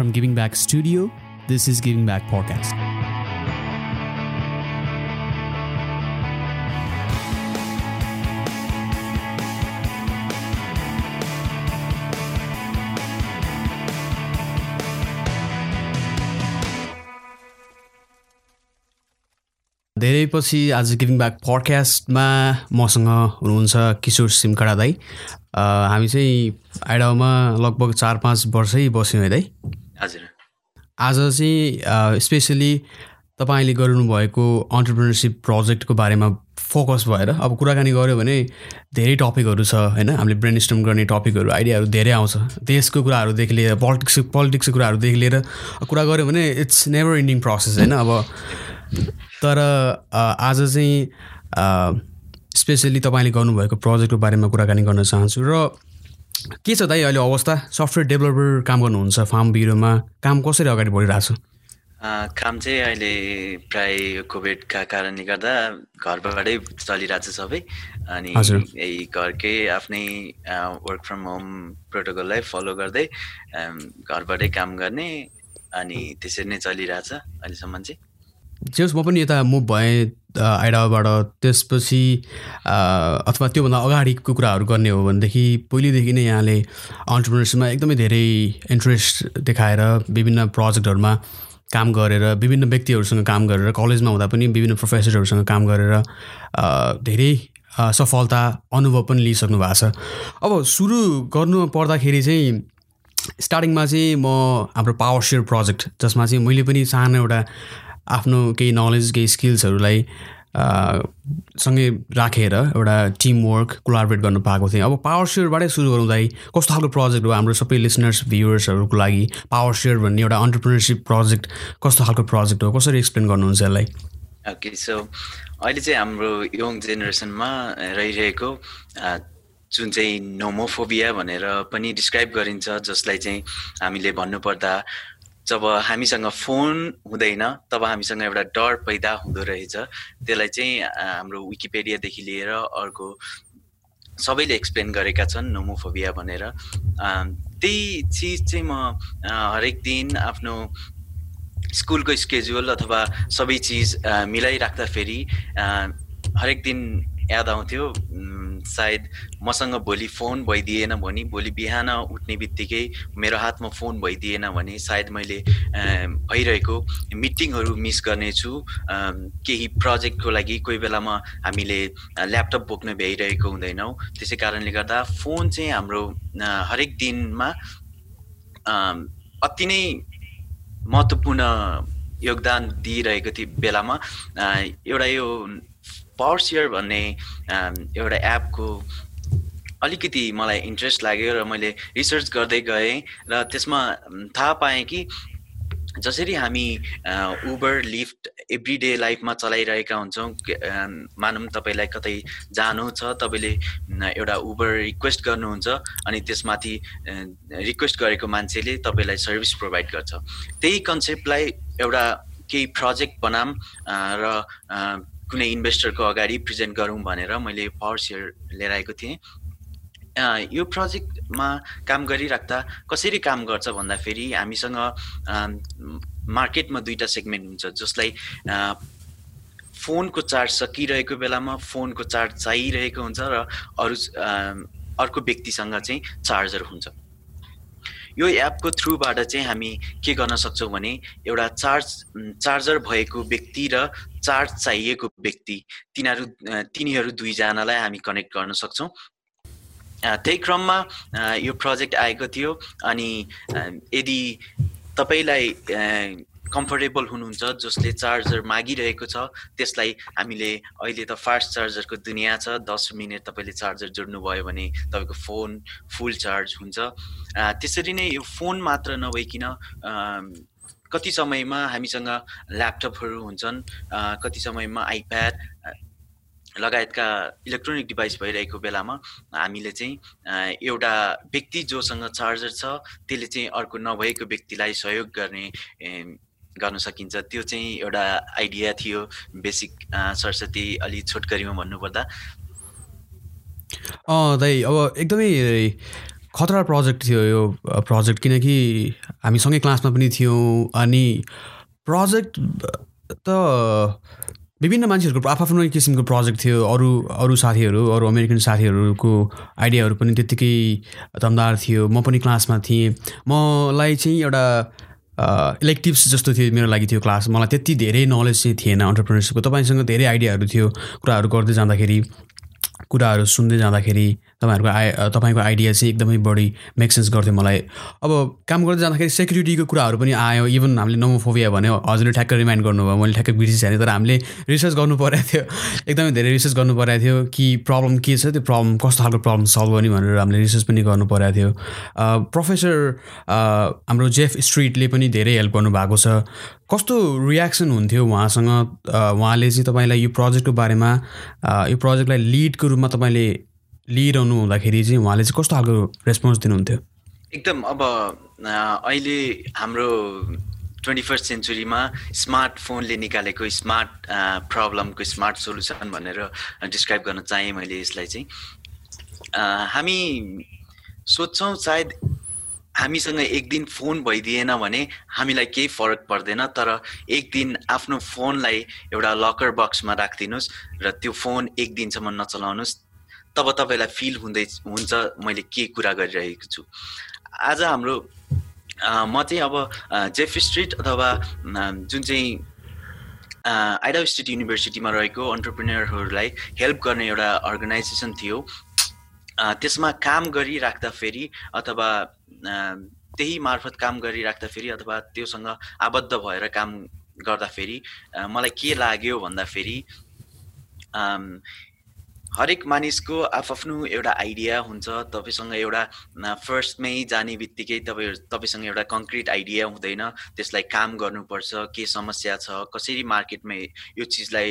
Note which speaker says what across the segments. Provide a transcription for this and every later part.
Speaker 1: From Giving Back Studio, this is Giving Back Podcast. धेरै पछि आज गिभिङ ब्याक पडकास्टमा मसँग हुनुहुन्छ किशोर सिमखडा दाई। हामी चाहिँ आइडामा लगभग चार पाँच वर्षै बस्यौँ है दाई।
Speaker 2: हजुर।
Speaker 1: आज चाहिँ स्पेसली तपाईँले गर्नुभएको अन्टरप्रिनरसिप प्रोजेक्टको बारेमा फोकस भएर अब कुराकानी गऱ्यो भने धेरै टपिकहरू छ होइन? हामीले ब्रेन स्टम गर्ने टपिकहरू आइडियाहरू धेरै आउँछ। देशको कुराहरूदेखि लिएर पोलिटिक्स पोलिटिक्सको कुराहरूदेखि लिएर कुरा गऱ्यो भने इट्स नेभर इन्डिङ प्रोसेस होइन? अब तर आज चाहिँ स्पेसली तपाईँले गर्नुभएको प्रोजेक्टको बारेमा कुराकानी गर्न चाहन्छु र के छ दाइ अहिले अवस्था? सफ्टवेयर डेभलपर काम गर्नुहुन्छ फार्म बिरोमा काम कसरी अगाडि बढिरहेको
Speaker 2: छ? काम चाहिँ अहिले प्राय कोभिडका कारणले गर्दा घरबाटै चलिरहेको छ सबै। अनि यही घरकै आफ्नै वर्क फ्रम होम प्रोटोकललाई फलो गर्दै घरबाटै काम गर्ने अनि त्यसरी नै चलिरहेछ अहिलेसम्म चाहिँ।
Speaker 1: जे म पनि यता मुभ भएँ आइडाबाट त्यसपछि अथवा त्योभन्दा अगाडिको कुराहरू गर्ने हो भनेदेखि पहिलेदेखि नै यहाँले अन्टरप्रिनरसिपमा एकदमै धेरै इन्ट्रेस्ट देखाएर विभिन्न प्रोजेक्टहरूमा काम गरेर विभिन्न व्यक्तिहरूसँग काम गरेर कलेजमा हुँदा पनि विभिन्न प्रोफेसरहरूसँग काम गरेर धेरै सफलता अनुभव पनि लिइसक्नु भएको छ। अब सुरु गर्नु पर्दाखेरि चाहिँ स्टार्टिङमा चाहिँ म हाम्रो पावर सेयर प्रोजेक्ट जसमा चाहिँ मैले पनि सानो एउटा आफ्नो केही नलेज केही स्किल्सहरूलाई सँगै राखेर एउटा टिमवर्क कोलाबरेट गर्नु पाएको थिएँ। अब पावर सेयरबाटै सुरु गरौँ दाइ कस्तो खालको प्रोजेक्ट हो हाम्रो सबै लिसनर्स भ्युवर्सहरूको लागि पावर सेयर भन्ने एउटा अन्टरप्रिनरसिप प्रोजेक्ट कस्तो खालको प्रोजेक्ट हो? कसरी एक्सप्लेन गर्नुहुन्छ यसलाई?
Speaker 2: ओके सो अहिले चाहिँ हाम्रो यङ जेनेरेसनमा रहिरहेको जुन चाहिँ नोमोफोबिया भनेर पनि डिस्क्राइब गरिन्छ जसलाई चाहिँ हामीले भन्नुपर्दा जब हामीसँग फोन हुँदैन तब हामीसँग एउटा डर पैदा हुँदो रहेछ। त्यसलाई चाहिँ हाम्रो विकिपेडियादेखि लिएर अर्को सबैले एक्सप्लेन गरेका छन् नोमोफोबिया भनेर। त्यही चिज चाहिँ म हरेक दिन आफ्नो स्कुलको स्केड्युल अथवा सबै चिज मिलाइराख्दाखेरि हरेक दिन याद आउँथ्यो सायद मसँग भोलि फोन भइदिएन भने भोलि बिहान उठ्ने बित्तिकै मेरो हातमा फोन भइदिएन भने सायद मैले भइरहेको मिटिङहरू मिस गर्नेछु। केही प्रोजेक्टको लागि कोही बेलामा हामीले ल्यापटप बोक्न भ्याइरहेको हुँदैनौँ। त्यसै कारणले गर्दा फोन चाहिँ हाम्रो हरेक दिनमा अति नै महत्त्वपूर्ण योगदान दिइरहेको थियो बेलामा एउटा यो पावर सेयर भन्ने एउटा एपको अलिकति मलाई इन्ट्रेस्ट लाग्यो र मैले रिसर्च गर्दै गएँ र त्यसमा थाहा पाएँ कि जसरी हामी उबर लिफ्ट एभ्री डे लाइफमा चलाइरहेका हुन्छौँ मानौँ तपाईँलाई कतै जानु छ तपाईँले एउटा उबर रिक्वेस्ट गर्नुहुन्छ अनि त्यसमाथि रिक्वेस्ट गरेको मान्छेले तपाईँलाई सर्भिस प्रोभाइड गर्छ। त्यही कन्सेप्टलाई एउटा केही प्रोजेक्ट बनाम र कुनै इन्भेस्टरको अगाडि प्रेजेन्ट गरौँ भनेर मैले पावर सेयर लिएर आएको थिएँ। यो प्रोजेक्टमा काम गरिराख्दा कसरी काम गर्छ भन्दाखेरि हामीसँग मार्केटमा दुईवटा सेगमेन्ट हुन्छ जसलाई फोनको चार्ज सकिरहेको बेलामा फोनको चार्ज चाहिरहेको हुन्छ र अरू अर्को व्यक्तिसँग चाहिँ चार्जर हुन्छ। यो एपको थ्रुबाट चाहिँ हामी के गर्न सक्छौँ भने एउटा चार्ज चार्जर भएको व्यक्ति र चार्ज चाहिएको व्यक्ति तिनीहरू तिनीहरू दुईजनालाई हामी कनेक्ट गर्न सक्छौँ। त्यही क्रममा यो प्रोजेक्ट आएको थियो अनि यदि तपाईँलाई कम्फर्टेबल हुनुहुन्छ जसले चार्जर मागिरहेको छ त्यसलाई हामीले अहिले त फास्ट चार्जरको दुनियाँ छ दस मिनट तपाईँले चार्जर जोड्नुभयो भने तपाईँको फोन फुल चार्ज हुन्छ। त्यसरी नै यो फोन मात्र नभइकन कति समयमा हामीसँग ल्यापटपहरू हुन्छन् कति समयमा आइप्याड लगायतका इलेक्ट्रोनिक डिभाइस भइरहेको बेलामा हामीले चाहिँ एउटा व्यक्ति जोसँग चार्जर छ त्यसले चाहिँ अर्को नभएको व्यक्तिलाई सहयोग गर्ने गर्न सकिन्छ। त्यो चाहिँ एउटा आइडिया थियो। बेसिक सरस्वती अलि छोटकरीमा भन्नुपर्दा।
Speaker 1: दाइ अब एकदमै खतरा प्रोजेक्ट थियो यो प्रोजेक्ट। किनकि हामी सँगै क्लासमा पनि थियौँ अनि प्रोजेक्ट त विभिन्न मान्छेहरूको आफ्नो किसिमको प्रोजेक्ट थियो। अरू अरू साथीहरू अरू अमेरिकन साथीहरूको आइडियाहरू पनि त्यत्तिकै दमदार थियो। म पनि क्लासमा थिएँ। मलाई चाहिँ एउटा इलेक्टिभ्स जस्तो थियो मेरो लागि थियो क्लास। मलाई त्यति धेरै नलेज चाहिँ थिएन अन्टरप्रिनरसिपको तपाईँसँग धेरै आइडियाहरू थियो कुराहरू गर्दै जाँदाखेरि कुराहरू सुन्दै जाँदाखेरि। तपाईँहरूको आइ तपाईँको आइडिया चाहिँ एकदमै बढी मेकसेन्स गर्थ्यो मलाई। अब काम गर्दै जाँदाखेरि सेक्युरिटीको कुराहरू पनि आयो। इभन हामीले नोमोफोबिया भन्यो हजुरले ठ्याक्क रिमाइन्ड गर्नुभयो मैले ठ्याक्क बिर्सिहालेँ तर हामीले रिसर्च गर्नु परेको थियो एकदमै धेरै रिसर्च गर्नु परेको थियो कि प्रब्लम के छ त्यो प्रब्लम कस्तो खालको प्रब्लम सल्भ गर्ने भनेर हामीले रिसर्च पनि गर्नु परेको थियो। प्रोफेसर हाम्रो जेफ स्ट्रिटले पनि धेरै हेल्प गर्नुभएको छ। कस्तो रियाक्सन हुन्थ्यो उहाँसँग? उहाँले चाहिँ तपाईँलाई यो प्रोजेक्टको बारेमा यो प्रोजेक्टलाई लिडको रूपमा तपाईँले लिइरहनु हुँदाखेरि चाहिँ उहाँले चाहिँ कस्तो खालको रेस्पोन्स दिनुहुन्थ्यो?
Speaker 2: एकदम अब अहिले हाम्रो ट्वेन्टी फर्स्ट सेन्चुरीमा स्मार्टफोनले निकालेको स्मार्ट प्रब्लमको स्मार्ट सोल्युसन भनेर डिस्क्राइब गर्न चाहेँ मैले यसलाई चाहिँ। हामी सोध्छौँ सायद हामीसँग एक दिन फोन भइदिएन भने हामीलाई केही फरक पर्दैन तर एक दिन आफ्नो फोनलाई एउटा लकर बक्समा राखिदिनुहोस् र त्यो फोन एक दिनसम्म नचलाउनुहोस्। तब तपाईँलाई फिल हुँदै हुन्छ मैले के कुरा गरिरहेको छु। आज हाम्रो म चाहिँ अब जेफ स्ट्रिट अथवा जुन चाहिँ आइडा स्टेट युनिभर्सिटीमा रहेको अन्टरप्रिनियरहरूलाई हेल्प गर्ने एउटा अर्गनाइजेसन थियो। त्यसमा काम गरिराख्दाखेरि अथवा त्यही मार्फत काम गरिराख्दाखेरि अथवा त्योसँग आबद्ध भएर काम गर्दाखेरि मलाई के लाग्यो भन्दाखेरि हरेक मानिसको आफ्नो एउटा आइडिया हुन्छ तपाईँसँग एउटा फर्स्टमै जाने बित्तिकै तपाईँ तपाईँसँग एउटा कङ्क्रिट आइडिया हुँदैन। त्यसलाई काम गर्नुपर्छ के समस्या छ कसरी मार्केटमा यो चिजलाई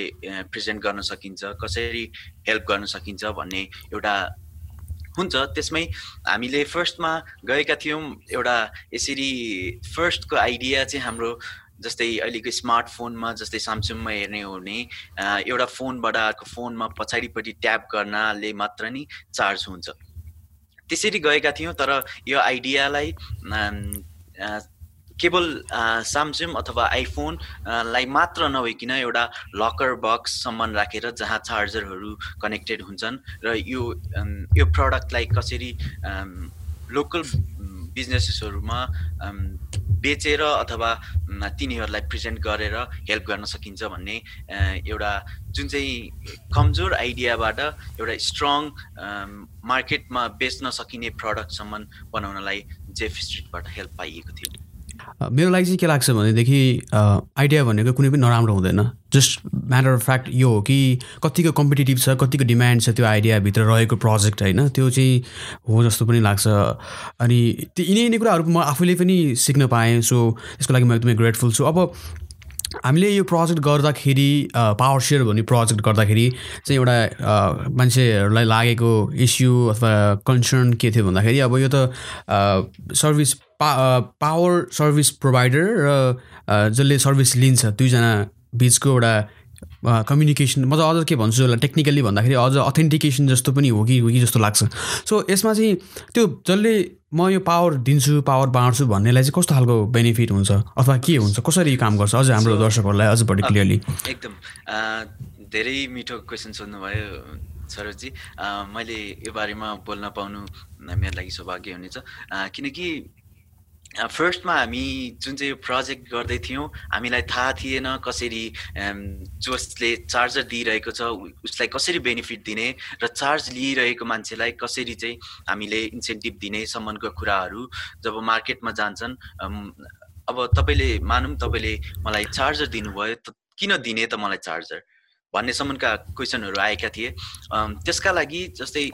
Speaker 2: प्रेजेन्ट गर्न सकिन्छ कसरी हेल्प गर्न सकिन्छ भन्ने एउटा हुन्छ। त्यसमै हामीले फर्स्टमा गएका थियौँ। एउटा यसरी फर्स्टको आइडिया चाहिँ हाम्रो जस्तै अहिलेको स्मार्टफोनमा जस्तै सामसुङमा हेर्ने हो भने एउटा फोनबाट अर्को फोनमा पछाडिपट्टि ट्याप गर्नाले मात्र नि चार्ज हुन्छ। त्यसरी गएका थियौँ तर यो आइडियालाई केवल सामसुङ अथवा आइफोनलाई मात्र नभइकन एउटा लकर बक्ससम्म राखेर जहाँ चार्जरहरू कनेक्टेड हुन्छन् र यो यो प्रडक्टलाई कसरी लोकल बिजनेसेसहरूमा बेचेर अथवा तिनीहरूलाई प्रेजेन्ट गरेर हेल्प गर्न सकिन्छ भन्ने एउटा जुन चाहिँ कमजोर आइडियाबाट एउटा स्ट्रङ मार्केटमा बेच्न सकिने प्रडक्टसम्म बनाउनलाई जेफ स्ट्रिटबाट हेल्प पाइएको थियो।
Speaker 1: मेरो लागि चाहिँ के लाग्छ भनेदेखि आइडिया भनेको कुनै पनि नराम्रो हुँदैन। जस्ट म्याटर अफ फ्याक्ट यो हो कि कतिको कम्पिटेटिभ छ कतिको डिमान्ड छ त्यो आइडियाभित्र रहेको प्रोजेक्ट होइन त्यो चाहिँ हो जस्तो पनि लाग्छ। अनि त्यो यिनै यिनै कुराहरू म आफूले पनि सिक्न पाएँ सो त्यसको लागि म एकदमै ग्रेटफुल छु। अब हामीले यो प्रोजेक्ट गर्दाखेरि पावर सेयर भन्ने प्रोजेक्ट गर्दाखेरि चाहिँ एउटा मान्छेहरूलाई लागेको इस्यु अथवा कन्सर्न के थियो भन्दाखेरि अब यो त सर्भिस पा पावर सर्भिस प्रोभाइडर र जसले सर्भिस लिन्छ दुईजना बिचको एउटा कम्युनिकेसन म त अझ के भन्छु यसलाई टेक्निकल्ली भन्दाखेरि अझ अथेन्टिकेसन जस्तो पनि हो कि हो कि जस्तो लाग्छ। सो यसमा चाहिँ त्यो जसले म यो पावर दिन्छु पावर बाँड्छु भन्नेलाई चाहिँ कस्तो खालको बेनिफिट हुन्छ? अथवा के हुन्छ? कसरी काम गर्छ? अझ हाम्रो दर्शकहरूलाई अझ बढी क्लियरली
Speaker 2: एकदम। धेरै मिठो क्वेसन सोध्नुभयो सरोजी मैले यो बारेमा बोल्न पाउनु मेरो लागि सौभाग्य हुनेछ। किनकि फर्स्टमा हामी जुन चाहिँ यो प्रोजेक्ट गर्दै थियौँ हामीलाई थाहा थिएन कसरी जसले चार्जर दिइरहेको छ उसलाई कसरी बेनिफिट दिने र चार्ज लिइरहेको मान्छेलाई कसरी चाहिँ हामीले इन्सेन्टिभ दिने सम्मको कुराहरू जब मार्केटमा जान्छन् अब तपाईँले मानौँ तपाईँले मलाई चार्जर दिनुभयो त किन दिने त मलाई चार्जर भन्नेसम्मका क्वेसनहरू आएका थिए। त्यसका लागि जस्तै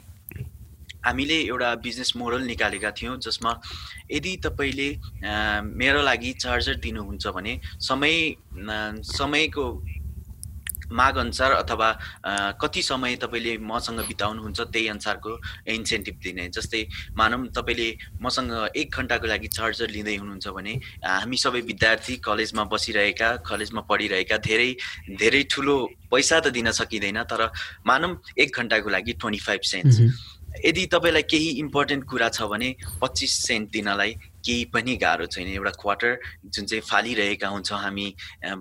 Speaker 2: हामीले एउटा बिजनेस मोडल निकालेका थियौँ जसमा यदि तपाईँले मेरो लागि चार्जर दिनुहुन्छ भने समय समयको माग अनुसार अथवा कति समय तपाईँले मसँग बिताउनुहुन्छ त्यही अनुसारको इन्सेन्टिभ दिने। जस्तै मानौँ तपाईँले मसँग एक घन्टाको लागि चार्जर लिँदै हुनुहुन्छ भने हामी सबै विद्यार्थी कलेजमा बसिरहेका कलेजमा पढिरहेका धेरै धेरै ठुलो पैसा त दिन सकिँदैन तर मानौँ एक घन्टाको लागि ट्वेन्टी फाइभ सेन्ट्स यदि तपाईँलाई केही इम्पोर्टेन्ट कुरा छ भने पच्चिस सेन्ट दिनलाई केही पनि गाह्रो छैन। एउटा क्वार्टर जुन चाहिँ फालिरहेका हुन्छौँ हामी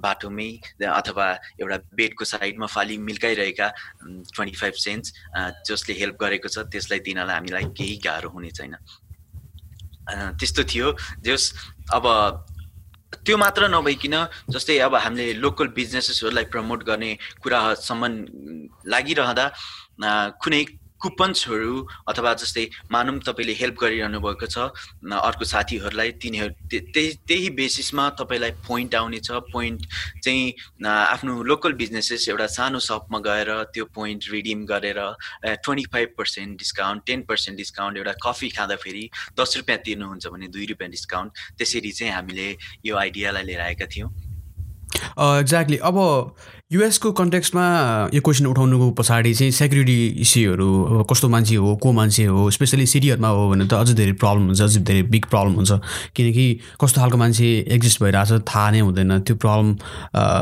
Speaker 2: बाटोमै अथवा एउटा बेडको साइडमा फाली मिल्काइरहेका ट्वेन्टी फाइभ सेन्ट्स जसले हेल्प गरेको छ त्यसलाई दिनलाई हामीलाई केही गाह्रो हुने छैन। त्यस्तो थियो। जस अब त्यो मात्र नभइकन जस्तै अब हामीले लोकल बिजनेसेसहरूलाई प्रमोट गर्ने कुरासम्म लागिरहँदा कुनै कुपन्सहरू अथवा जस्तै मानौँ तपाईँले हेल्प गरिरहनु भएको छ अर्को साथीहरूलाई तिनीहरू त्यही त्यही बेसिसमा तपाईँलाई पोइन्ट आउनेछ पोइन्ट चाहिँ आफ्नो लोकल बिजनेसेस एउटा सानो सपमा गएर त्यो पोइन्ट रिडिम गरेर twenty five percent discount ten percent discount एउटा कफी खाँदाखेरि दस रुपियाँ तिर्नुहुन्छ भने दुई रुपियाँ डिस्काउन्ट त्यसरी चाहिँ हामीले यो आइडियालाई लिएर आएका थियौँ।
Speaker 1: एक्ज्याक्टली अब युएसको कन्टेक्स्टमा यो क्वेसन उठाउनुको पछाडि चाहिँ सेक्युरिटी इस्युहरू अब कस्तो मान्छे हो को मान्छे हो स्पेसली सिटीहरूमा हो भने त अझै धेरै प्रब्लम हुन्छ अझै धेरै बिग प्रब्लम हुन्छ। किनकि कस्तो खालको मान्छे एक्जिस्ट भइरहेको छ थाहा नै हुँदैन। त्यो प्रब्लम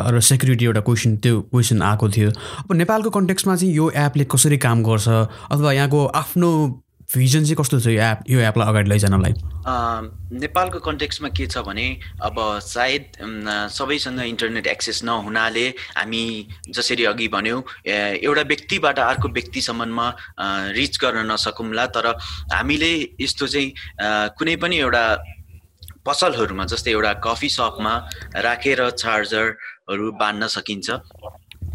Speaker 1: र सेक्युरिटी एउटा क्वेसन त्यो क्वेसन आएको थियो। अब नेपालको कन्टेक्स्टमा चाहिँ यो एपले कसरी काम गर्छ? अथवा यहाँको आफ्नो भिजन चाहिँ कस्तो छ यो एप यो एपलाई अगाडि लैजानलाई?
Speaker 2: नेपालको कन्टेक्समा के छ भने अब सायद सबैसँग इन्टरनेट एक्सेस नहुनाले हामी जसरी अघि भन्यौँ एउटा व्यक्तिबाट अर्को व्यक्तिसम्ममा रिच गर्न नसकौँला तर हामीले यस्तो चाहिँ कुनै पनि एउटा पसलहरूमा जस्तै एउटा कफी सपमा राखेर चार्जरहरू बाँध्न सकिन्छ।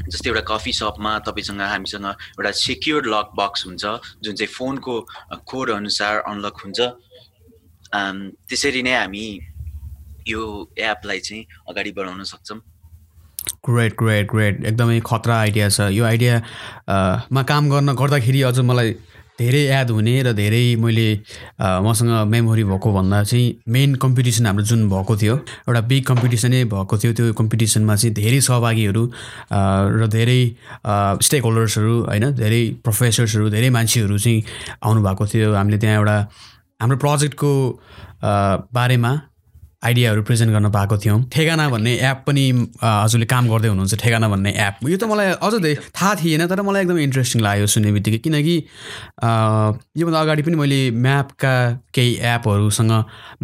Speaker 2: जस्तै एउटा कफी सपमा तपाईँसँग हामीसँग एउटा सेक्योर लक बक्स हुन्छ जुन चाहिँ फोनको कोड अनुसार अनलक हुन्छ। त्यसरी नै हामी यो एपलाई चाहिँ अगाडि बढाउन सक्छौँ।
Speaker 1: ग्रेट ग्रेट ग्रेट एकदमै खतरा आइडिया छ। यो आइडियामा काम गर्न गर्दाखेरि अझ मलाई धेरै याद हुने र धेरै मैले मसँग मेमोरी भएको भन्दा चाहिँ मेन कम्पिटिसन हाम्रो जुन भएको थियो एउटा बिग कम्पिटिसनै भएको थियो त्यो कम्पिटिसनमा चाहिँ धेरै सहभागीहरू र धेरै स्टेक होल्डर्सहरू होइन धेरै प्रोफेसर्सहरू धेरै मान्छेहरू चाहिँ आउनुभएको थियो। हामीले त्यहाँ एउटा हाम्रो प्रोजेक्टको बारेमा आइडियाहरू प्रेजेन्ट गर्न पाएको थियौँ। ठेगाना भन्ने एप पनि हजुरले काम गर्दै हुनुहुन्छ ठेगाना भन्ने एप यो त मलाई अझ धेरै थाहा थिएन तर मलाई एकदमै इन्ट्रेस्टिङ लाग्यो सुन्ने बित्तिकै। किनकि योभन्दा अगाडि पनि मैले म्यापका केही एपहरूसँग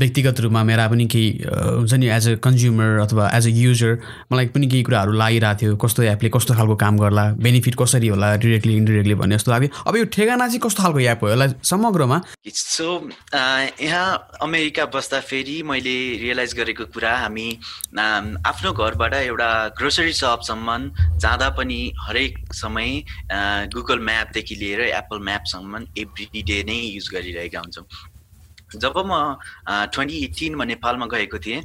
Speaker 1: व्यक्तिगत रूपमा मेरा पनि केही हुन्छ नि एज अ कन्ज्युमर अथवा एज अ युजर मलाई पनि केही कुराहरू लागिरहेको थियो। कस्तो एपले कस्तो खालको काम गर्ला बेनिफिट कसरी होला डिरेक्टली इन्डिरेक्टली भन्ने जस्तो लाग्यो। अब यो ठेगाना चाहिँ कस्तो खालको एप हो यसलाई समग्रमा
Speaker 2: सो यहाँ अमेरिका बस्दा फेरि मैले रियलाइज गरेको कुरा हामी आफ्नो घरबाट एउटा ग्रोसरी सपसम्म जाँदा पनि हरेक समय गुगल म्यापदेखि लिएर एप्पल म्यापसम्म एभ्री डे नै युज गरिरहेका हुन्छौँ। जब म ट्वेन्टी एटिनमा नेपालमा गएको थिएँ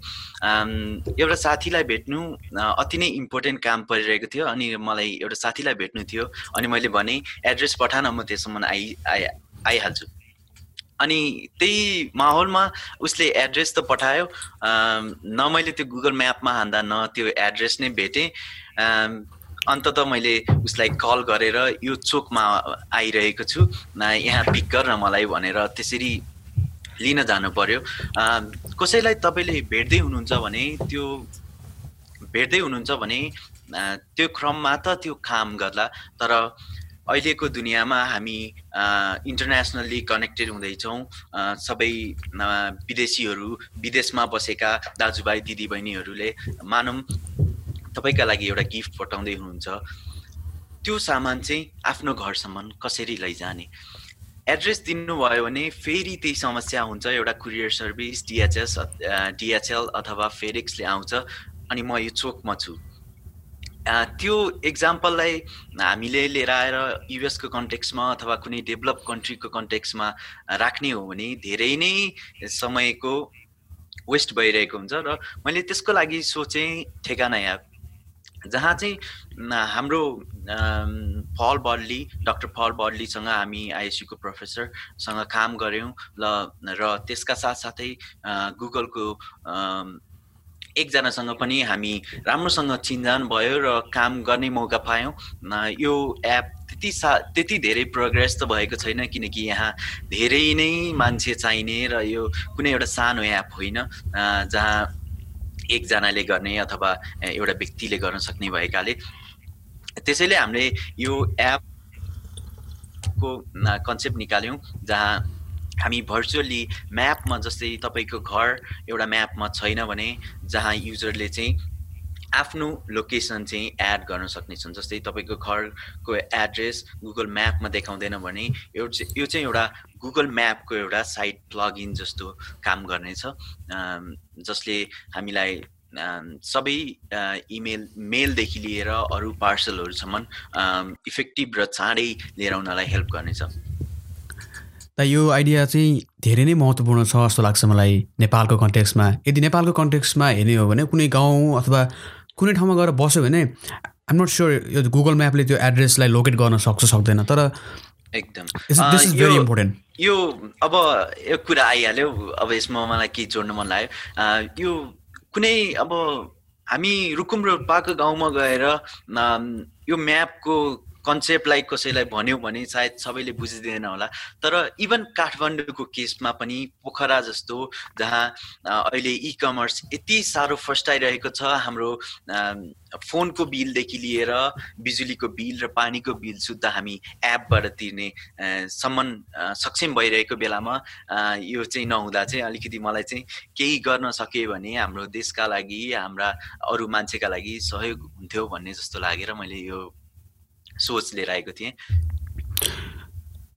Speaker 2: एउटा साथीलाई भेट्नु अति नै इम्पोर्टेन्ट काम परिरहेको थियो अनि मलाई एउटा साथीलाई भेट्नु थियो अनि मैले भने एड्रेस पठान म त्यससम्म आइ आइ आइहाल्छु। अनि त्यही माहौलमा उसले एड्रेस त पठायो। न मैले त्यो गुगल म्यापमा हान्दा न त्यो एड्रेस नै भेटेँ। अन्तत मैले उसलाई कल गरेर यो चोकमा आइरहेको छु। यहाँ पिक गर मलाई भनेर त्यसरी लिन जानु पर्यो। कसैलाई तपाईँले भेट्दै हुनुहुन्छ भने त्यो भेट्दै हुनुहुन्छ भने त्यो क्रममा त त्यो काम गर्ला। तर अहिलेको दुनियाँमा हामी इन्टरनेसनल्ली कनेक्टेड हुँदैछौँ। सबै विदेशीहरू विदेशमा बसेका दाजुभाइ दिदीबहिनीहरूले मानौँ तपाईँका लागि एउटा गिफ्ट पठाउँदै हुनुहुन्छ। त्यो सामान चाहिँ आफ्नो घरसम्म कसरी लैजाने? एड्रेस दिनुभयो भने फेरि त्यही समस्या हुन्छ। एउटा कुरियर सर्भिस डिएचएस डिएचएल अथवा फेरिक्सले आउँछ। अनि म यो चोकमा छु। त्यो इक्जाम्पललाई हामीले लिएर आएर युएसको कन्टेक्समा अथवा कुनै डेभलप कन्ट्रीको कन्टेक्समा राख्ने हो भने धेरै नै समयको वेस्ट भइरहेको हुन्छ र मैले त्यसको लागि सोचेँ ठेगाना एप जहाँ चाहिँ हाम्रो फल बडली डक्टर फल बडलीसँग हामी आइएसयुको प्रोफेसरसँग काम गऱ्यौँ ल र त्यसका साथसाथै गुगलको एकजनासँग पनि हामी राम्रोसँग चिन्जान भयो र काम गर्ने मौका पायौँ। यो एप त्यति सा त्यति धेरै प्रोग्रेस त भएको छैन किनकि यहाँ धेरै नै मान्छे चाहिने र यो कुनै एउटा सानो एप होइन जहाँ एकजनाले गर्ने अथवा एउटा व्यक्तिले गर्न सक्ने भएकाले। त्यसैले हामीले यो एप म्यापको कन्सेप्ट निकाल्यौँ जहाँ हामी भर्चुअली म्यापमा जस्तै तपाईँको घर एउटा म्यापमा छैन भने जहाँ युजरले चाहिँ आफ्नो लोकेसन चाहिँ एड गर्न सक्नेछन्। जस्तै तपाईँको घरको एड्रेस गुगल म्यापमा देखाउँदैन भने यो यो चाहिँ एउटा गुगल म्यापको एउटा साइट प्लगइन जस्तो काम गर्नेछ। जसले हामीलाई सबै इमेल मेलदेखि लिएर अरू पार्सलहरूसम्म इफेक्टिभ र चाँडै लिएर आउनलाई हेल्प गर्नेछ।
Speaker 1: त यो आइडिया चाहिँ धेरै नै महत्त्वपूर्ण छ जस्तो लाग्छ मलाई नेपालको कन्टेक्समा यदि नेपालको कन्टेक्समा हेर्ने हो भने कुनै गाउँ अथवा कुनै ठाउँमा गएर बस्यो भने आइम नट स्योर यो गुगल म्यापले त्यो एड्रेसलाई लोकेट गर्न सक्छ सक्दैन तर
Speaker 2: एकदम।
Speaker 1: दिस इज भेरी इम्पोर्टेन्ट
Speaker 2: यो अब यो कुरा आइहाल्यो अब यसमा मलाई के जोड्नु मन लाग्यो। यो कुनै अब हामी रुकुम र पाको गाउँमा गएर यो म्यापको कन्सेप्टलाई कसैलाई भन्यो भने सायद सबैले बुझिँदैन होला। तर इभन काठमाडौँको केसमा पनि पोखरा जस्तो जहाँ अहिले इ कमर्स यति साह्रो फस्टाइरहेको छ हाम्रो फोनको बिलदेखि लिएर बिजुलीको बिल र पानीको बिल सुत्दा हामी एपबाट तिर्ने सम्म सक्षम भइरहेको बेलामा यो चाहिँ नहुँदा चाहिँ अलिकति मलाई चाहिँ केही गर्न सके भने हाम्रो देशका लागि हाम्रा अरू मान्छेका लागि सहयोग हुन्थ्यो भन्ने जस्तो लागेर मैले यो सोच लिएर आएको थिएँ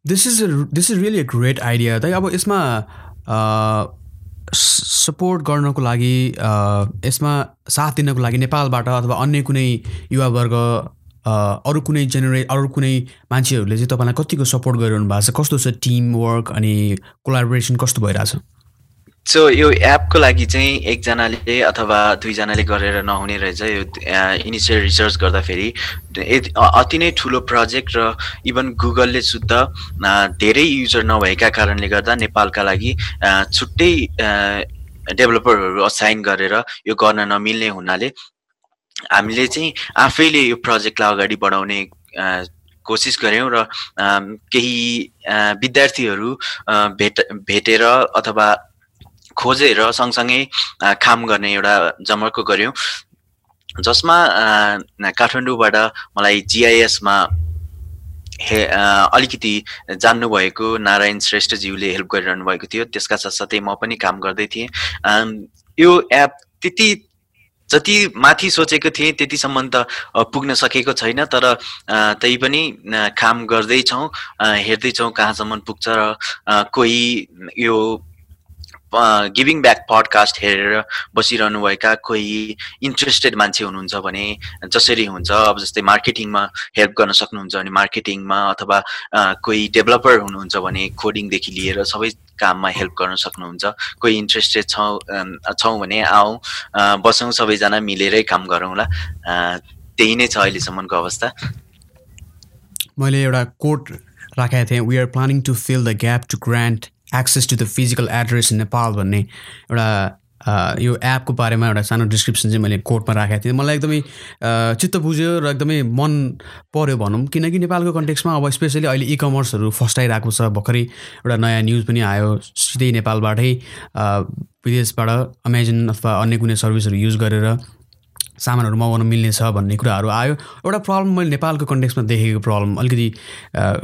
Speaker 1: this is this is really a great idea त अब यसमा सपोर्ट गर्नको लागि यसमा साथ दिनको लागि नेपालबाट अथवा अन्य कुनै युवावर्ग अरू कुनै जेनेरे अरू कुनै मान्छेहरूले चाहिँ तपाईँलाई कतिको सपोर्ट गरिरहनु भएको छ? कस्तो छ टिम वर्क अनि कोलाबोरेसन कस्तो भइरहेछ?
Speaker 2: सो यो एपको लागि चाहिँ एकजनाले अथवा दुईजनाले गरेर नहुने रहेछ यो इनिसियल रिसर्च गर्दाखेरि। अति नै ठुलो प्रोजेक्ट र इभन गुगलले शुद्ध धेरै युजर नभएका कारणले गर्दा नेपालका लागि छुट्टै डेभलपरहरू असाइन गरेर यो गर्न नमिल्ने हुनाले हामीले चाहिँ आफैले यो प्रोजेक्टलाई अगाडि बढाउने कोसिस गऱ्यौँ र केही विद्यार्थीहरू भेट भेटेर अथवा खोजेर सँगसँगै काम गर्ने एउटा जमर्को गऱ्यौँ जसमा काठमाडौँबाट मलाई जिआइएसमा हे अलिकति जान्नुभएको नारायण श्रेष्ठज्यूले हेल्प गरिरहनु भएको थियो। त्यसका साथसाथै म पनि काम गर्दै थिएँ। यो एप त्यति जति माथि सोचेको थिएँ त्यतिसम्म त पुग्न सकेको छैन। तर तै पनि काम गर्दैछौँ हेर्दैछौँ कहाँसम्म पुग्छ र कोही यो गिभिङ ब्याक पडकास्ट हेरेर बसिरहनुभएका कोही इन्ट्रेस्टेड मान्छे हुनुहुन्छ भने जसरी हुन्छ अब जस्तै मार्केटिङमा हेल्प गर्न सक्नुहुन्छ भने मार्केटिङमा अथवा कोही डेभलपर हुनुहुन्छ भने कोडिङदेखि लिएर सबै काममा हेल्प गर्न सक्नुहुन्छ कोही इन्ट्रेस्टेड छौँ छौँ भने आऊ बसौँ सबैजना मिलेरै काम गरौँला त्यही नै छ अहिलेसम्मको अवस्था।
Speaker 1: मैले एउटा कोट राखेको थिएँ we are planning to fill the gap to grant access to the physical address in Nepal भन्ने एउटा यो एपको बारेमा एउटा सानो डिस्क्रिप्सन चाहिँ मैले कोर्टमा राखेको थिएँ। मलाई एकदमै चित्त बुझ्यो र एकदमै मन पऱ्यो भनौँ। किनकि नेपालको कन्टेक्समा अब स्पेसली अहिले इ कमर्सहरू फस्टाइरहेको छ। भर्खरै एउटा नयाँ न्युज पनि आयो। सिधै नेपालबाटै विदेशबाट अमेजन अथवा अन्य कुनै सर्भिसहरू युज गरेर सामानहरू मगाउन मिल्ने छ भन्ने कुराहरू आयो। एउटा प्रब्लम मैले नेपालको कन्टेक्समा देखेको प्रब्लम अलिकति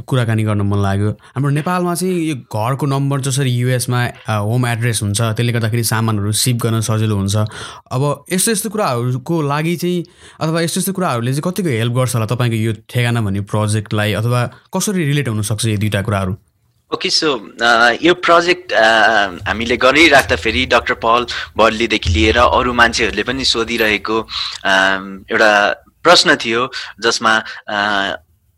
Speaker 1: कुराकानी गर्न मन लाग्यो। हाम्रो नेपालमा चाहिँ यो घरको नम्बर जसरी युएसमा होम एड्रेस हुन्छ त्यसले गर्दाखेरि सामानहरू सिप गर्न सजिलो हुन्छ। अब यस्तो यस्तो कुराहरूको लागि चाहिँ अथवा यस्तो यस्तो कुराहरूले चाहिँ कतिको हेल्प गर्छ होला तपाईँको यो ठेगाना भन्ने प्रोजेक्टलाई अथवा कसरी रिलेट हुनसक्छ यो दुइटा कुराहरू?
Speaker 2: ओके सो यो प्रोजेक्ट हामीले गरिराख्दाखेरि डक्टर पल बर्लीदेखि लिएर अरू मान्छेहरूले पनि सोधिरहेको एउटा प्रश्न थियो जसमा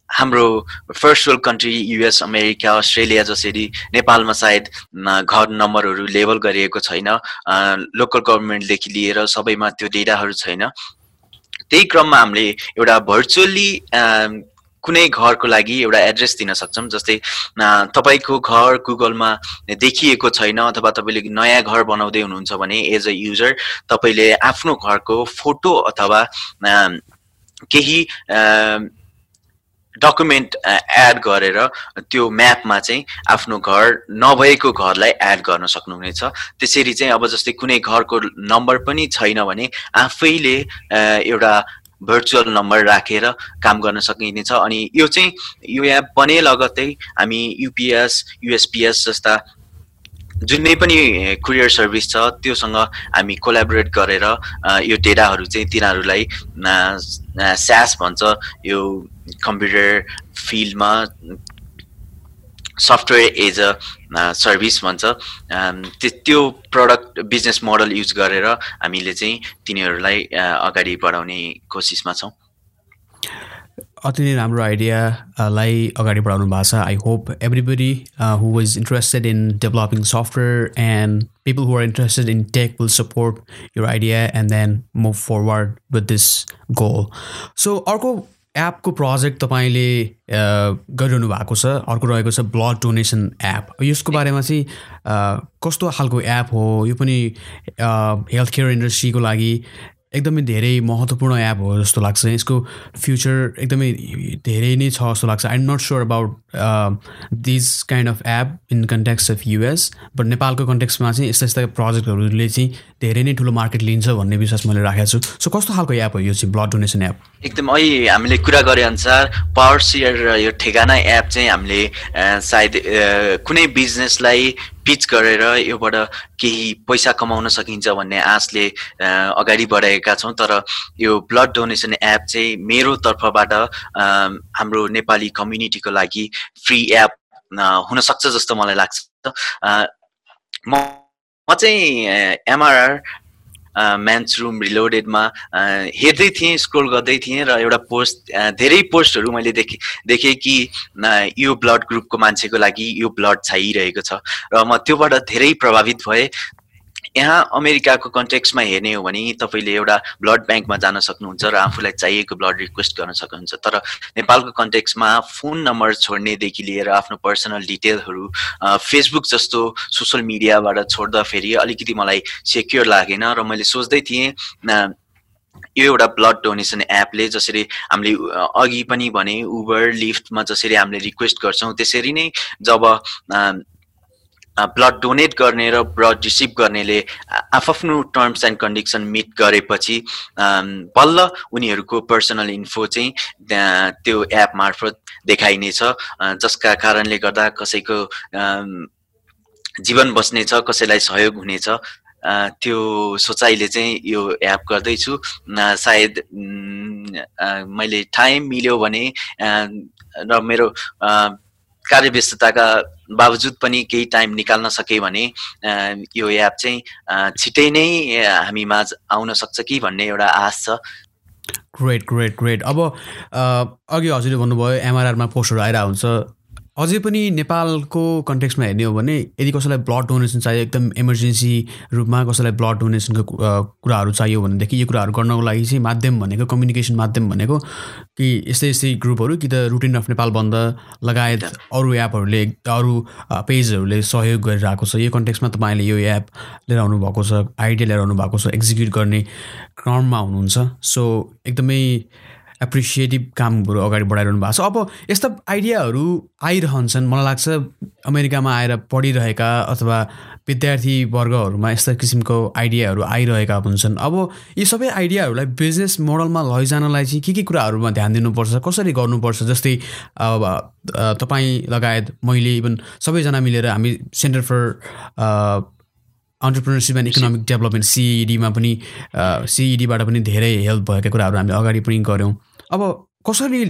Speaker 2: हाम्रो first world country US America Australia जसरी नेपालमा सायद घर नम्बरहरू लेबल गरिएको छैन लोकल गभर्मेन्टदेखि लिएर सबैमा त्यो डेटाहरू छैन। त्यही क्रममा हामीले एउटा भर्चुअली कुनै घरको लागि एउटा एड्रेस दिन सक्छौँ जस्तै तपाईँको घर गुगलमा देखिएको छैन अथवा तपाईँले नयाँ घर बनाउँदै हुनुहुन्छ भने एज अ युजर तपाईँले आफ्नो घरको फोटो अथवा केही डकुमेन्ट एड गरेर त्यो म्यापमा चाहिँ आफ्नो घर नभएको घरलाई एड गर्न सक्नुहुनेछ। त्यसरी चाहिँ अब जस्तै कुनै घरको नम्बर पनि छैन भने आफैले एउटा भर्चुअल नम्बर राखेर काम गर्न सकिनेछ। अनि यो चाहिँ यो एप बने लगत्तै हामी युपिएस युएसपिएस जस्ता जुनै पनि कुरियर सर्भिस छ त्योसँग हामी कोलाबोरेट गरेर यो डेटाहरू चाहिँ तिनीहरूलाई स्यास भन्छ। यो कम्प्युटर फिल्डमा सफ्टवेयर एज अ सर्भिस भन्छ। त्यो प्रडक्ट बिजनेस मोडल युज गरेर हामीले चाहिँ तिनीहरूलाई अगाडि बढाउने कोसिसमा छौँ।
Speaker 1: अति नै राम्रो आइडियालाई अगाडि बढाउनु भएको छ। I hope everybody who is interested in developing software and people who are interested in tech will support your idea and then move forward with this goal so अर्को एपको प्रोजेक्ट तपाईँले गरिरहनु भएको छ अर्को रहेको छ ब्लड डोनेसन एप। यसको बारेमा चाहिँ कस्तो खालको एप हो? यो पनि हेल्थ केयर इन्डस्ट्रीको लागि एकदमै धेरै महत्त्वपूर्ण एप हो जस्तो लाग्छ। यसको फ्युचर एकदमै धेरै नै छ जस्तो लाग्छ। I'm not sure about this kind of app in context of US but नेपालको कन्ट्याक्समा चाहिँ यस्ता यस्ता प्रोजेक्टहरूले चाहिँ धेरै नै ठुलो मार्केट लिन्छ भन्ने विश्वास मैले राखेको छु। सो कस्तो खालको एप हो यो चाहिँ ब्लड डोनेसन एप
Speaker 2: एकदम अहिले हामीले कुरा गरे अनुसार पावर सेयर यो ठेगाना एप चाहिँ हामीले सायद कुनै बिजनेसलाई पिच गरेर योबाट केही पैसा कमाउन सकिन्छ भन्ने आशले अगाडि बढाएका छौँ। तर यो ब्लड डोनेसन एप चाहिँ मेरो तर्फबाट हाम्रो नेपाली कम्युनिटीको लागि फ्री एप हुनसक्छ जस्तो मलाई लाग्छ। म चाहिँ एमआरआर म्यान्स रुम रिलोडेडमा हेर्दै थिएँ स्क्रोल गर्दै थिएँ र एउटा पोस्ट धेरै पोस्टहरू मैले देखेँ देखेँ कि यो ब्लड ग्रुपको मान्छेको लागि यो ब्लड छाइरहेको छ। र म त्योबाट धेरै प्रभावित भएँ। यहाँ अमेरिकाको कन्टेक्समा हेर्ने हो भने तपाईँले एउटा ब्लड ब्याङ्कमा जान सक्नुहुन्छ र आफूलाई चाहिएको ब्लड रिक्वेस्ट गर्न सक्नुहुन्छ। तर नेपालको कन्टेक्समा फोन नम्बर छोड्नेदेखि लिएर आफ्नो पर्सनल डिटेलहरू फेसबुक जस्तो सोसियल मिडियाबाट छोड्दाखेरि अलिकति मलाई सेक्योर लागेन र मैले सोच्दै थिएँ यो एउटा ब्लड डोनेसन एपले जसरी हामीले अघि पनि भने उबर लिफ्टमा जसरी हामीले रिक्वेस्ट गर्छौँ त्यसरी नै जब ब्लड डोनेट गर्ने र ब्लड रिसिभ गर्नेले आफ्नो टर्म्स एन्ड कन्डिसन मिट गरेपछि बल्ल उनीहरूको पर्सनल इन्फो चाहिँ त्यो एप मार्फत देखाइनेछ। जसका कारणले गर्दा कसैको जीवन बस्नेछ कसैलाई सहयोग हुनेछ। त्यो सोचाइले चाहिँ यो एप गर्दैछु। सायद मैले टाइम मिल्यो भने र मेरो कार्यव्यस्तताका बावजुद पनि केही टाइम निकाल्न सके भने यो एप चाहिँ छिटै नै हामी माझ आउन सक्छ कि भन्ने एउटा आश छ।
Speaker 1: ग्रेट ग्रेट ग्रेट अब अघि हजुरले भन्नुभयो एमआरआरमा पोस्टहरू आइरहेको हुन्छ। अझै पनि नेपालको कन्टेक्समा हेर्ने हो भने यदि कसैलाई ब्लड डोनेसन चाहियो एकदम इमर्जेन्सी रूपमा कसैलाई ब्लड डोनेसनको कुराहरू चाहियो भनेदेखि यो कुराहरू गर्नको लागि चाहिँ माध्यम भनेको कम्युनिकेसन माध्यम भनेको कि यस्तै यस्तै ग्रुपहरू कि त रुटिन अफ नेपाल बन्द लगायत अरू एपहरूले अरू पेजहरूले सहयोग गरिरहेको छ। यो कन्टेक्समा तपाईँले यो एप लिएर आउनु भएको छ आइडिया लिएर आउनु भएको छ एक्जिक्युट गर्ने क्रममा हुनुहुन्छ। सो एकदमै एप्रिसिएटिभ कामहरू अगाडि बढाइरहनु भएको छ। अब यस्ता आइडियाहरू आइरहन्छन्। मलाई लाग्छ अमेरिकामा आएर पढिरहेका अथवा विद्यार्थी वर्गहरूमा यस्ता किसिमको आइडियाहरू आइरहेका हुन्छन्। अब यी सबै आइडियाहरूलाई बिजनेस मोडलमा लैजानलाई चाहिँ के के कुराहरूमा ध्यान दिनुपर्छ? कसरी गर्नुपर्छ? जस्तै अब तपाईँ लगायत मैले इभन सबैजना मिलेर हामी centre for entrepreneurship and economic development सिइडीमा पनि सिइडीबाट पनि धेरै हेल्प भएका कुराहरू हामीले अगाडि पनि गऱ्यौँ। अब कसरी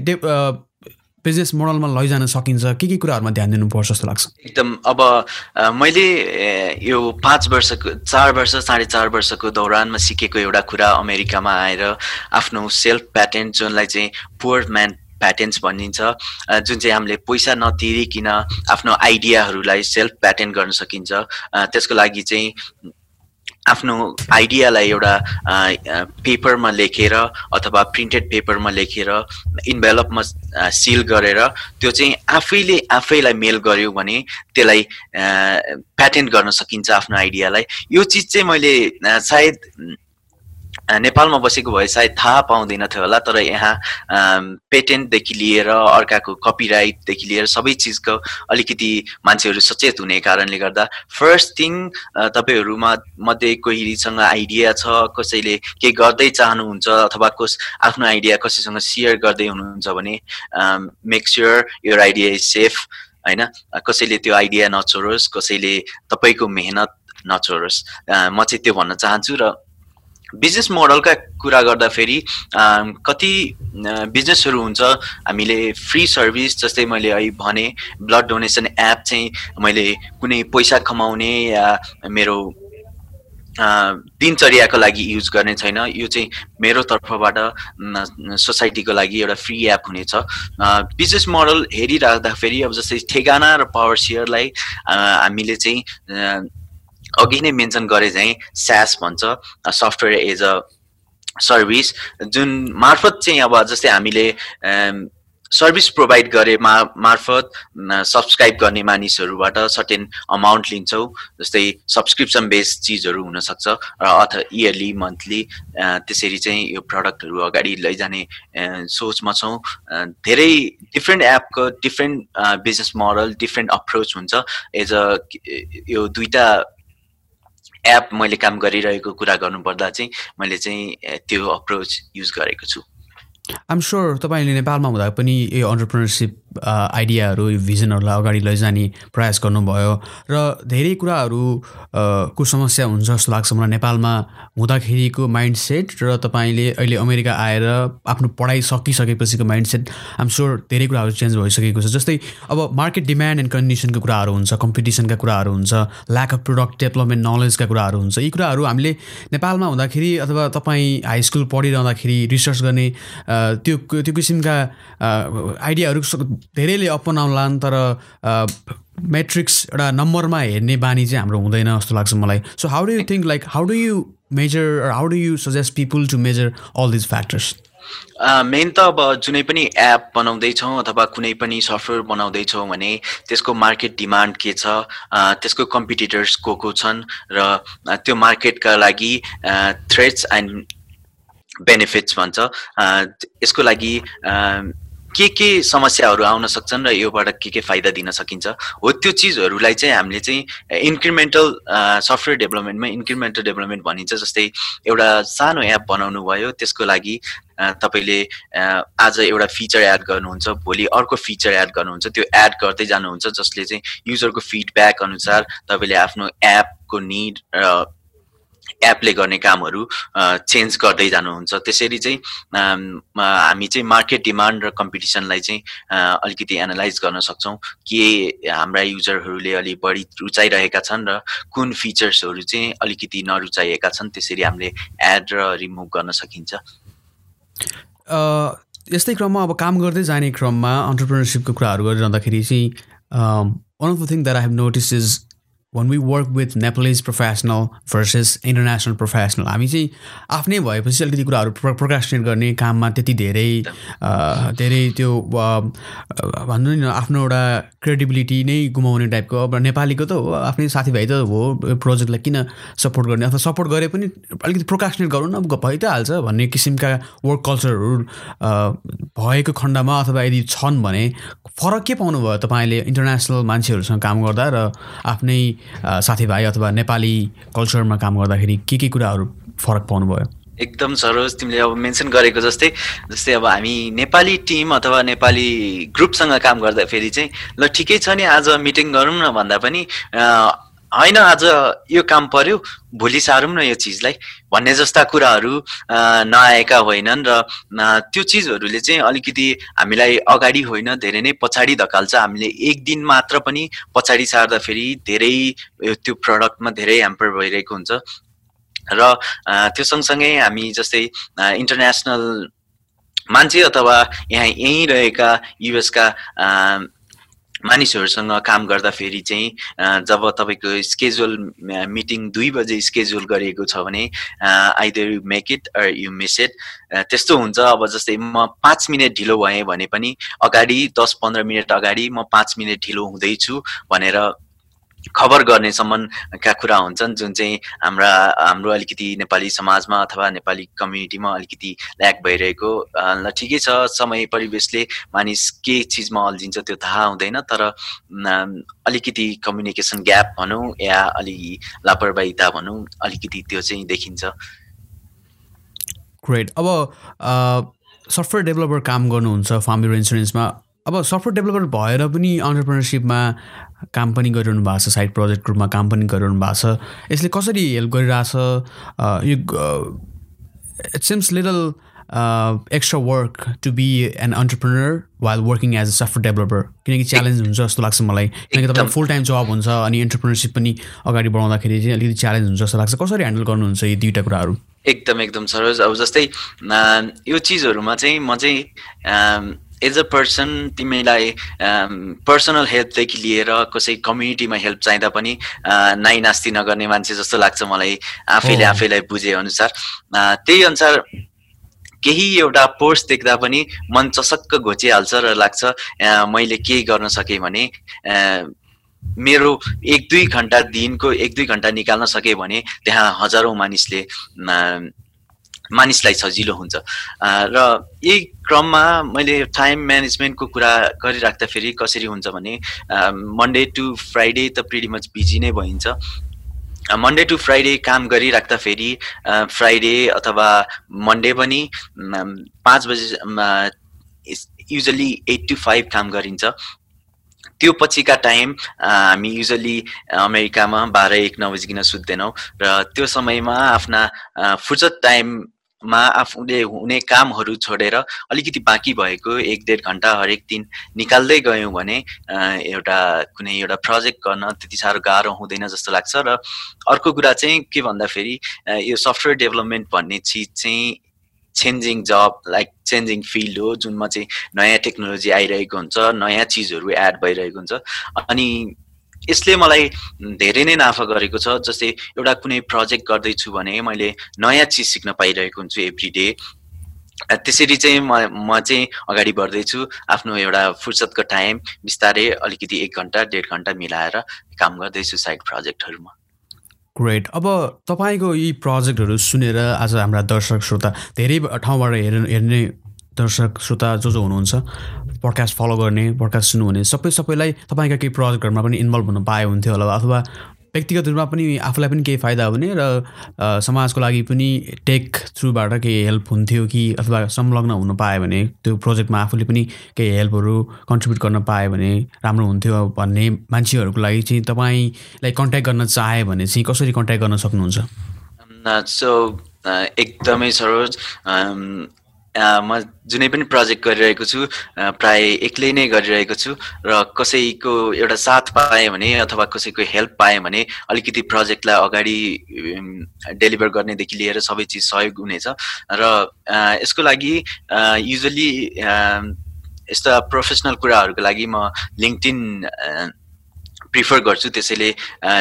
Speaker 1: बिजनेस मोडलमा लैजान सकिन्छ? के के कुराहरूमा ध्यान दिनुपर्छ जस्तो लाग्छ?
Speaker 2: एकदम अब मैले यो पाँच वर्षको चार वर्ष साढे चार वर्षको दौरानमा सिकेको एउटा कुरा अमेरिकामा आएर आफ्नो सेल्फ प्याटेन्ट जुनलाई चाहिँ पुवर म्यान प्याटेन्ट्स भनिन्छ जुन चाहिँ हामीले पैसा नतिरिकन आफ्नो आइडियाहरूलाई सेल्फ प्याटेन्ट गर्न सकिन्छ त्यसको लागि चाहिँ आफ्नो आइडियालाई एउटा पेपरमा लेखेर अथवा प्रिन्टेड पेपरमा लेखेर इन्भेलपमा सिल गरेर त्यो चाहिँ आफैले आफैलाई मेल गर्यो भने त्यसलाई प्याटेन्ट गर्न सकिन्छ आफ्नो आइडियालाई यो चिज चाहिँ मैले सायद नेपालमा बसेको भए सायद थाहा पाउँदैन थियो होला तर यहाँ पेटेन्टदेखि लिएर अर्काको कपिराइटदेखि लिएर सबै चिजको अलिकति मान्छेहरू सचेत हुने कारणले गर्दा फर्स्ट थिङ तपाईँहरूमा मध्ये कोहीसँग आइडिया छ कसैले केही गर्दै चाहनुहुन्छ अथवा कस आफ्नो आइडिया कसैसँग सेयर गर्दै हुनुहुन्छ भने make sure your idea is safe होइन? कसैले त्यो आइडिया नचोरोस् कसैले तपाईँको मेहनत नचोरोस् म चाहिँ त्यो भन्न चाहन्छु र बिजनेस मोडलका कुरा गर्दाखेरि कति बिजनेसहरू हुन्छ हामीले फ्री सर्भिस जस्तै मैले अहिले भने ब्लड डोनेसन एप चाहिँ मैले कुनै पैसा कमाउने या मेरो दिनचर्याको लागि युज गर्ने छैन। यो चाहिँ मेरो तर्फबाट सोसाइटीको लागि एउटा फ्री एप हुनेछ। बिजनेस मोडल हेरिराख्दाखेरि अब जस्तै ठेगाना र पावर सेयरलाई हामीले चाहिँ अघि नै मेन्सन गरे चाहिँ स्यास भन्छ सफ्टवेयर एज अ सर्भिस जुन मार्फत चाहिँ अब जस्तै हामीले सर्भिस प्रोभाइड गरे मा मार्फत सब्सक्राइब गर्ने मानिसहरूबाट सर्टेन अमाउन्ट लिन्छौँ जस्तै सब्सक्रिप्सन बेस्ड चिजहरू हुनसक्छ र अथवा इयरली मन्थली त्यसरी चाहिँ यो प्रडक्टहरू अगाडि लैजाने सोचमा छौँ। धेरै डिफ्रेन्ट एपको different business model different approach हुन्छ। एज अ यो दुइटा एप मैले काम गरिरहेको कुरा गर्नुपर्दा चाहिँ मैले चाहिँ त्यो अप्रोच युज गरेको छु।
Speaker 1: आइम स्योर तपाईँले नेपालमा हुँदा पनि यो अन्टरप्रिनरसिप आइडियाहरू भिजनहरूलाई अगाडि लैजाने प्रयास गर्नुभयो र धेरै कुराहरू को समस्या हुन्छ जस्तो लाग्छ मलाई नेपालमा हुँदाखेरिको माइन्ड सेट र तपाईँले अहिले अमेरिका आएर आफ्नो पढाइ सकिसकेपछिको माइन्ड सेट आइम स्योर धेरै कुराहरू चेन्ज भइसकेको छ। जस्तै अब मार्केट डिमान्ड एन्ड कन्डिसनको कुराहरू हुन्छ कम्पिटिसनका कुराहरू हुन्छ ल्याक अफ प्रोडक्ट डेभलपमेन्ट नलेजका कुराहरू हुन्छ। यी कुराहरू हामीले नेपालमा हुँदाखेरि अथवा तपाईँ हाई स्कुल पढिरहँदाखेरि रिसर्च गर्ने त्यो त्यो किसिमका आइडियाहरू धेरैले अपनाउलान् तर मेट्रिक्स एउटा नम्बरमा हेर्ने बानी चाहिँ हाम्रो हुँदैन जस्तो लाग्छ मलाई। So how do you think like how do you measure how do you suggest people to measure all these factors
Speaker 2: main त अब जुनै पनि एप बनाउँदैछौँ अथवा कुनै पनि सफ्टवेयर बनाउँदैछौँ भने त्यसको मार्केट डिमान्ड के छ त्यसको कम्पिटिटर्स को को छन् र त्यो मार्केटका लागि थ्रेड्स एन्ड बेनिफिट्स भन्छ। यसको लागि के के समस्याहरू आउन सक्छन् र योबाट के के फाइदा दिन सकिन्छ? हो त्यो चिजहरूलाई चाहिँ हामीले चाहिँ इन्क्रिमेन्टल सफ्टवेयर डेभलपमेन्टमा इन्क्रिमेन्टल डेभलपमेन्ट भनिन्छ जस्तै एउटा सानो एप बनाउनु भयो त्यसको लागि तपाईँले आज एउटा फिचर एड गर्नुहुन्छ भोलि अर्को फिचर एड गर्नुहुन्छ त्यो एड गर्दै जानुहुन्छ जसले चाहिँ युजरको फिडब्याक अनुसार तपाईँले आफ्नो एपको निड र एपले गर्ने कामहरू चेन्ज गर्दै जानुहुन्छ। त्यसरी चाहिँ हामी चाहिँ मार्केट डिमान्ड र कम्पिटिसनलाई चाहिँ अलिकति एनालाइज गर्न सक्छौँ के हाम्रा युजरहरूले अलि बढी रुचाइरहेका छन् र कुन फिचर्सहरू चाहिँ अलिकति नरुचाइएका छन् त्यसरी हामीले एड र रिमुभ गर्न सकिन्छ।
Speaker 1: यस्तै क्रममा अब काम गर्दै जाने क्रममा अन्टरप्रिनरसिपको कुराहरू गरिरहँदाखेरि चाहिँ one of the thing that I have notice is one we work with Nepalese professional versus international professional हामी चाहिँ आफ्नै भएपछि अलिकति कुराहरू प्र प्रोकास्टिनेट गर्ने काममा त्यति धेरै धेरै त्यो भन्नु नि आफ्नो एउटा क्रेडिबिलिटी नै गुमाउने टाइपको अब नेपालीको त हो आफ्नै साथीभाइ त हो प्रोजेक्टलाई किन सपोर्ट गर्ने? अथवा सपोर्ट गरे पनि अलिकति प्रोकास्टिनेट गरौँ न भइ त हाल्छ भन्ने किसिमका वर्क कल्चरहरू भएको खण्डमा अथवा यदि छन् भने फरक के पाउनुभयो तपाईँले इन्टरनेसनल मान्छेहरूसँग काम गर्दा र आफ्नै साथीभाइ अथवा नेपाली कल्चरमा काम गर्दाखेरि के के कुराहरू फरक पाउनुभयो?
Speaker 2: एकदम सरोज तिमीले अब मेन्सन गरेको जस्तै जस्तै अब हामी नेपाली टिम अथवा नेपाली ग्रुपसँग काम गर्दाखेरि चाहिँ ल ठिकै छ नि आज मिटिङ गरौँ न भन्दा पनि होइन आज यो काम पर्यो। भोलि सारौँ न यो चिजलाई। भन्ने जस्ता कुराहरू नआएका होइनन् र त्यो चिजहरूले चाहिँ अलिकति हामीलाई अगाडि होइन धेरै नै पछाडि धकाल्छ। हामीले एक दिन मात्र पनि पछाडि सार्दाखेरि धेरै त्यो प्रडक्टमा धेरै ह्याम्पर भइरहेको हुन्छ। र त्यो सँगसँगै हामी जस्तै इन्टरनेसनल मान्छे अथवा यहाँ यहीँ रहेका युएसका मानिसहरूसँग काम गर्दाखेरि चाहिँ जब तपाईँको स्केजुल मिटिङ दुई बजे स्केजुल गरिएको छ भने either you make it or you miss it त्यस्तो हुन्छ। अब जस्तै म पाँच मिनट ढिलो भएँ भने पनि अगाडि दस पन्ध्र मिनट अगाडि म पाँच मिनट ढिलो हुँदैछु भनेर खबर गर्नेसम्मका कुरा हुन्छन् जुन चाहिँ हाम्रा हाम्रो अलिकति नेपाली समाजमा अथवा नेपाली कम्युनिटीमा अलिकति ल्याक भइरहेको ल ठिकै छ समय परिवेशले मानिस के चिजमा अल्झिन्छ त्यो थाहा हुँदैन तर अलिकति कम्युनिकेसन ग्याप भनौँ या अलि लापरवाहिता भनौँ अलिकति त्यो चाहिँ देखिन्छ।
Speaker 1: ग्रेट अब सफ्टवेयर डेभलपर काम गर्नुहुन्छ फार्म इन्सुरेन्समा अब सफ्टवेयर डेभलपर भएर पनि अन्टरप्रिनरसिपमा काम पनि गरिरहनु भएको छ साइड प्रोजेक्ट रूपमा काम पनि गरिरहनु भएको छ। यसले कसरी हेल्प गरिरहेछ? यो it seems little extra work to be an entrepreneur while working as a software developer किनकि च्यालेन्ज हुन्छ जस्तो लाग्छ मलाई। किनकि तपाईँको फुल टाइम जब हुन्छ अनि इन्टरप्रिनरसिप पनि अगाडि बढाउँदाखेरि चाहिँ अलिकति च्यालेन्ज हुन्छ जस्तो लाग्छ। कसरी ह्यान्डल गर्नुहुन्छ यी दुइटा कुराहरू?
Speaker 2: एकदम एकदम सरोज। अब जस्तै यो चिजहरूमा चाहिँ म चाहिँ एज अ पर्सन तिमीलाई पर्सनल हेल्पदेखि लिएर कसै कम्युनिटीमा हेल्प चाहिँदा पनि नाइ नास्ति नगर्ने मान्छे जस्तो लाग्छ मलाई आफैले आफैलाई बुझे अनुसार। त्यही अनुसार केही एउटा पोस्ट देख्दा पनि मन चसक्क घोचिहाल्छ र लाग्छ मैले केही गर्न सकेँ भने मेरो एक दुई घन्टा दिनको एक दुई घन्टा निकाल्न सकेँ भने त्यहाँ हजारौँ मानिसले मानिसलाई सजिलो हुन्छ। र यही क्रममा मैले टाइम म्यानेजमेन्टको कुरा गरिराख्दाखेरि कसरी हुन्छ भने मन्डे टु फ्राइडे त मच बिजी नै भइन्छ। मन्डे टु फ्राइडे काम गरिराख्दाखेरि फ्राइडे अथवा मन्डे पनि पाँच बजे युजली एट टु फाइभ काम गरिन्छ। त्यो पछिका टाइम हामी युजली अमेरिकामा बाह्र एक नबजिकन सुत्दैनौँ र त्यो समयमा आफ्ना फुर्सद टाइम मा आफूले हुने कामहरू छोडेर अलिकति बाँकी भएको एक डेढ घन्टा हरेक दिन निकाल्दै गयौँ भने एउटा कुनै एउटा प्रोजेक्ट गर्न त्यति साह्रो गाह्रो हुँदैन जस्तो लाग्छ र अर्को कुरा चाहिँ के भन्दाखेरि यो सफ्टवेयर डेभलपमेन्ट भन्ने चिज चाहिँ चेन्जिङ जब लाइक चेन्जिङ फिल्ड हो जुनमा चाहिँ नयाँ टेक्नोलोजी आइरहेको हुन्छ नयाँ चिजहरू एड भइरहेको हुन्छ। अनि यसले मलाई धेरै नै नाफा गरेको छ। जस्तै एउटा कुनै प्रोजेक्ट गर्दैछु भने मैले नयाँ चिज सिक्न पाइरहेको हुन्छु एभ्री डे त्यसरी चाहिँ म म चाहिँ अगाडि बढ्दैछु। आफ्नो एउटा फुर्सदको टाइम बिस्तारै अलिकति एक घन्टा डेढ घन्टा मिलाएर काम गर्दैछु साइड प्रोजेक्टहरूमा
Speaker 1: ग्रेट अब तपाईँको यी प्रोजेक्टहरू सुनेर आज हाम्रा दर्शक श्रोता धेरै ठाउँबाट हेर् हेर्ने दर्शक श्रोता जो जो हुनुहुन्छ पडकास्ट फलो गर्ने पडकास्ट सुन्नुहुने सबै सबैलाई तपाईँका केही प्रोजेक्टहरूमा पनि इन्भल्भ हुन पाए हुन्थ्यो होला अथवा व्यक्तिगत रूपमा पनि आफूलाई पनि केही फाइदा हुने र समाजको लागि पनि टेक थ्रुबाट केही हेल्प हुन्थ्यो कि अथवा संलग्न हुन पायो भने त्यो प्रोजेक्टमा आफूले पनि केही हेल्पहरू कन्ट्रिब्युट गर्न पायो भने राम्रो हुन्थ्यो भन्ने मान्छेहरूको लागि चाहिँ तपाईँलाई कन्ट्याक्ट गर्न चाह्यो भने चाहिँ कसरी कन्ट्याक्ट गर्न सक्नुहुन्छ?
Speaker 2: सो एकदमै सरोज म जुनै पनि प्रोजेक्ट गरिरहेको छु प्राय एक्लै नै गरिरहेको छु र कसैको एउटा साथ पाएँ भने अथवा कसैको हेल्प पाएँ भने अलिकति प्रोजेक्टलाई अगाडि डेलिभर गर्नेदेखि लिएर सबै चिज सहयोग हुनेछ र यसको लागि युजली यस्ता प्रोफेसनल कुराहरूको लागि म लिङ्कटिन प्रिफर गर्छु त्यसैले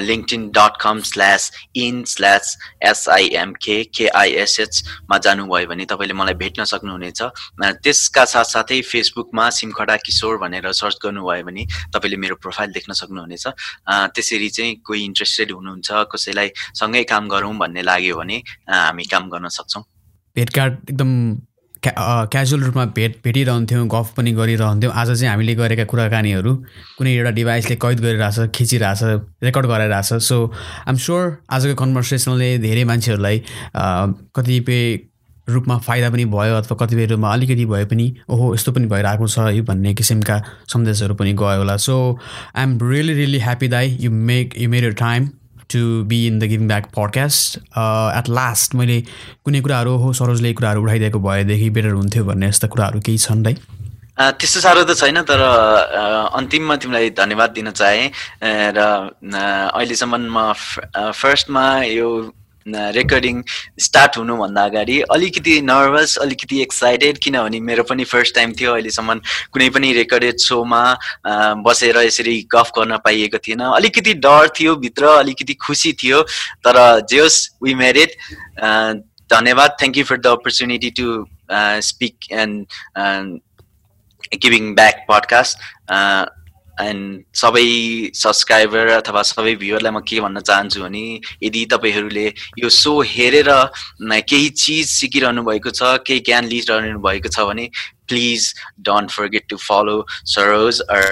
Speaker 2: LinkedIn dot com slash in slash SIMK केआइएसएचमा जानुभयो भने तपाईँले मलाई भेट्न सक्नुहुनेछ। त्यसका साथसाथै फेसबुकमा सिमखडा किशोर भनेर सर्च गर्नुभयो भने तपाईँले मेरो प्रोफाइल देख्न सक्नुहुनेछ। त्यसरी चाहिँ कोही इन्ट्रेस्टेड हुनुहुन्छ कसैलाई सँगै काम गरौँ भन्ने लाग्यो भने हामी काम गर्न सक्छौँ।
Speaker 1: भेटघाट एकदम क्याजुअल रूपमा भेट भेटिरहन्थ्यौँ गफ पनि गरिरहन्थ्यौँ। आज चाहिँ हामीले गरेका कुराकानीहरू कुनै एउटा डिभाइसले कैद गरिरहेछ खिचिरहेछ रेकर्ड गराइरहेछ। सो आइम स्योर आजको कन्भर्सेसनले धेरै मान्छेहरूलाई कतिपय रूपमा फाइदा पनि भयो अथवा कतिपय रूपमा अलिकति भए पनि ओहो यस्तो पनि भइरहेको छ है भन्ने किसिमका सन्देशहरू पनि गयो होला। So I am really really happy दाई you make you made your time to be in the giving back podcast at last मैले कुनै कुराहरू हो सरोजले कुराहरू उठाइदिएको भएदेखि बेटर हुन्थ्यो भन्ने यस्ता कुराहरू केही छन् है?
Speaker 2: त्यस्तो साह्रो त छैन तर अन्तिममा तिमीलाई धन्यवाद दिन चाहेँ। र अहिलेसम्म म फर्स्टमा यो रेकर्डिङ स्टार्ट हुनुभन्दा अगाडि अलिकति नर्भस अलिकति एक्साइटेड किनभने मेरो पनि फर्स्ट टाइम थियो अहिलेसम्म कुनै पनि रेकर्डेड सोमा बसेर यसरी गफ गर्न पाइएको थिएन। अलिकति डर थियो भित्र अलिकति खुसी थियो तर जेस वी मेरिड धन्यवाद। Thank you for the opportunity to speak and giving back podcast and सबै सब्सक्राइबर अथवा सबै भ्युअरलाई म के भन्न चाहन्छु भने यदि तपाईँहरूले यो सो हेरेर केही चिज सिकिरहनु भएको छ केही ज्ञान लिइरहनु भएको छ भने please don't forget to follow Saroj or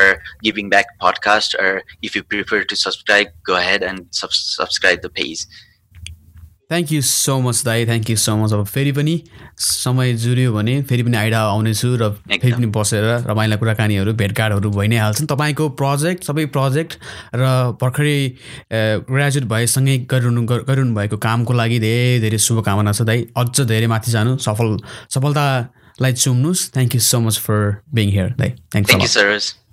Speaker 2: giving back podcast or if you prefer to subscribe gate and subs subscribe the page
Speaker 1: thank you so much दाई. थ्याङ्क यू सो मच अब फेरि पनि समय जुर्यो भने फेरि पनि आइडा आउनेछु र फेरि पनि बसेर रमाइला कुराकानीहरू भेटघाटहरू भइ नै हाल्छन् तपाईँको प्रोजेक्ट सबै प्रोजेक्ट र भर्खरै ग्रेजुएट भएसँगै गरिरहनु गरिरहनु भएको कामको लागि धेरै धेरै शुभकामना छ दाई। अझ धेरै माथि जानु। सफल सफलतालाई चुम्नुहोस् thank you so much for being here दाई। Thank
Speaker 2: you sir